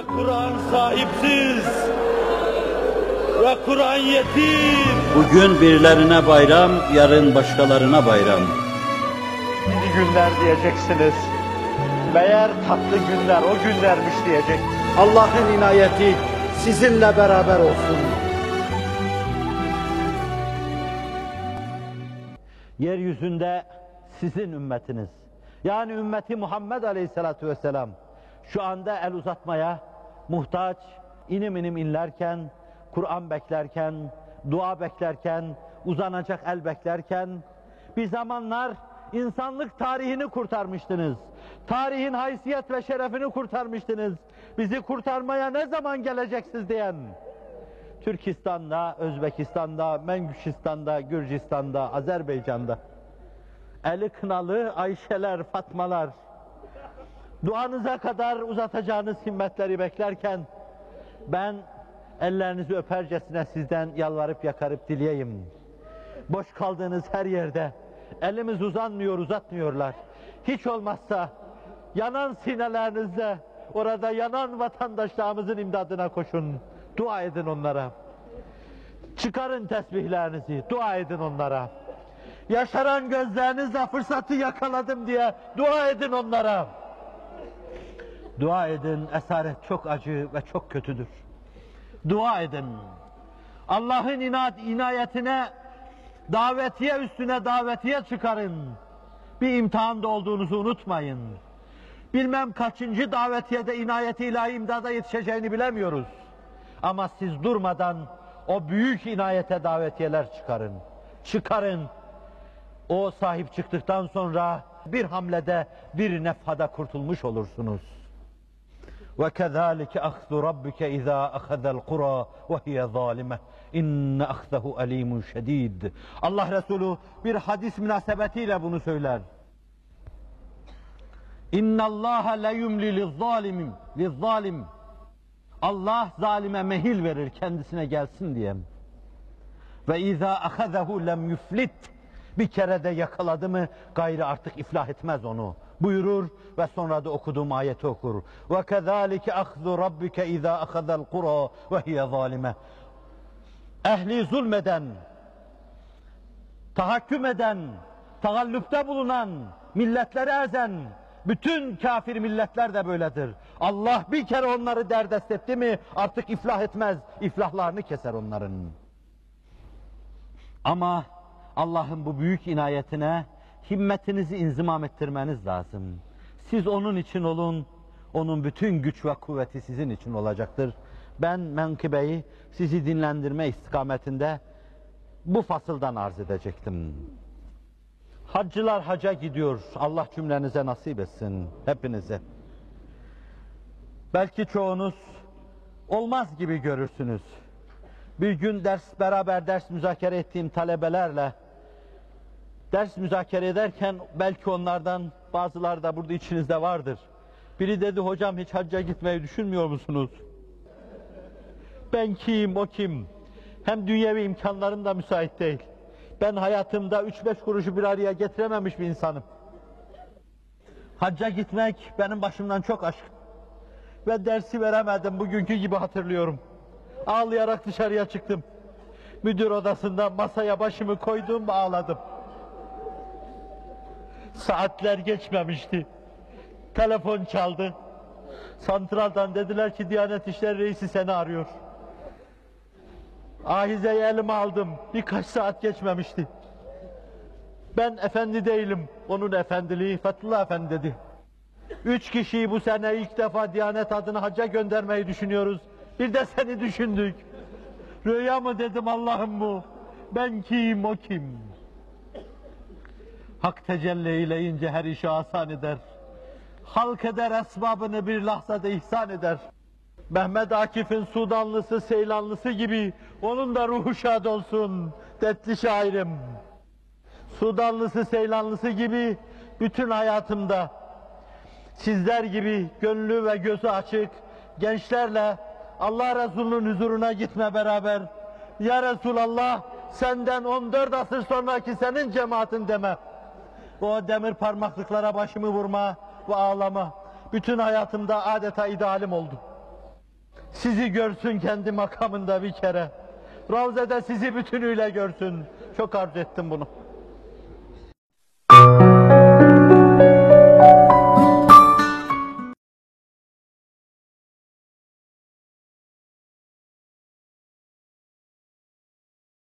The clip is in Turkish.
Ve Kur'an sahipsiz. Ve Kur'an yetim. Bugün birilerine bayram, yarın başkalarına bayram. Gidi günler diyeceksiniz. Meğer tatlı günler o günlermiş diyecek. Allah'ın inayeti sizinle beraber olsun. yeryüzünde sizin ümmetiniz. Yani ümmeti Muhammed Aleyhisselatü Vesselam şu anda el uzatmaya muhtaç, inim inim inlerken, Kur'an beklerken, dua beklerken, uzanacak el beklerken, bir zamanlar insanlık tarihini kurtarmıştınız. Tarihin haysiyet ve şerefini kurtarmıştınız. Bizi kurtarmaya ne zaman geleceksiniz diyen, Türkistan'da, Özbekistan'da, Mengüşistan'da, Gürcistan'da, Azerbaycan'da eli kınalı Ayşeler, Fatmalar duanıza kadar uzatacağınız himmetleri beklerken ben ellerinizi öpercesine sizden yalvarıp yakarıp dileyeyim. Boş kaldığınız her yerde elimiz uzanmıyor, uzatmıyorlar. Hiç olmazsa yanan sinelerinizle orada yanan vatandaşlarımızın imdadına koşun. Dua edin onlara. Çıkarın tesbihlerinizi, dua edin onlara. Yaşaran gözlerinizle fırsatı yakaladım diye dua edin onlara. Dua edin, esaret çok acı ve çok kötüdür. Dua edin. Allah'ın inat, inayetine, davetiye üstüne davetiye çıkarın. Bir imtihanda olduğunuzu unutmayın. Bilmem kaçıncı davetiyede inayeti ilahi imdada yetişeceğini bilemiyoruz. Ama siz durmadan o büyük inayete davetiyeler çıkarın. Çıkarın. O sahip çıktıktan sonra bir hamlede bir nefhada kurtulmuş olursunuz. وَكَذَٰلِكَ أَخْذُ رَبِّكَ إِذَا أَخَذَ الْقُرَى وَهِيَ ظَالِمَةٌ اِنَّ أَخْذَهُ أَلِيمٌ شَد۪يدٌ Allah Resulü bir hadis münasebetiyle bunu söyler. اِنَّ اللّٰهَ لَيُمْلِ لِلظَّالِمِ لِلظَّالِمِ Allah zalime mehil verir kendisine gelsin diye. Ve izâ ahazehu lem yuflit. Bir kere de yakaladı mı gayrı artık iflah etmez onu. Buyurur ve sonra da okuduğum ayeti okur. Ve kezalike ahzu rabbike izâ ahazel kura ve hiye zalime. Ehli zulmeden, tahakküm eden, tagallüpte bulunan, milletleri ezen, bütün kafir milletler de böyledir. Allah bir kere onları derdest etti mi artık iflah etmez. İflahlarını keser onların. Ama Allah'ın bu büyük inayetine himmetinizi inzimam ettirmeniz lazım. Siz onun için olun, onun bütün güç ve kuvveti sizin için olacaktır. Ben menkıbeyi sizi dinlendirme istikametinde bu fasıldan arz edecektim. Haccılar haca gidiyor. Allah cümlenize nasip etsin. Hepinize. Belki çoğunuz olmaz gibi görürsünüz. Bir gün ders beraber ders müzakere ettiğim talebelerle ders müzakere ederken belki onlardan bazıları da burada içinizde vardır. Biri dedi hocam hiç hacca gitmeyi düşünmüyor musunuz? Ben kim o kim? Hem dünyevi imkanlarım da müsait değil. Ben hayatımda üç beş kuruşu bir araya getirememiş bir insanım. Hacca gitmek benim başımdan çok aşk. Ve dersi veremedim bugünkü gibi hatırlıyorum. Ağlayarak dışarıya çıktım. Müdür odasında masaya başımı koydum ağladım. Saatler geçmemişti. Telefon çaldı. Santraldan dediler ki Diyanet İşleri Reisi seni arıyor. Ahizeyi elime aldım. Birkaç saat geçmemişti. Ben efendi değilim. Onun efendiliği Fethullah Efendi dedi. Üç kişiyi bu sene ilk defa Diyanet adına hacca göndermeyi düşünüyoruz. Bir de seni düşündük. Rüya mı dedim Allah'ım bu? Ben kim o kim? Hak tecelli eyleyince her işi asan eder. Halk eder esbabını bir lahzada ihsan eder. Mehmet Akif'in Sudanlısı, Seylanlısı gibi onun da ruhu şad olsun. Detli şairim. Sudanlısı, Seylanlısı gibi bütün hayatımda sizler gibi gönlü ve gözü açık gençlerle Allah Resulü'nün huzuruna gitme beraber Ya Resulallah senden 14 asır sonraki senin cemaatin deme. O demir parmaklıklara başımı vurma ve ağlama. Bütün hayatımda adeta idealim oldu. Sizi görsün kendi makamında bir kere. Ravzede sizi bütünüyle görsün. Çok arzu ettim bunu.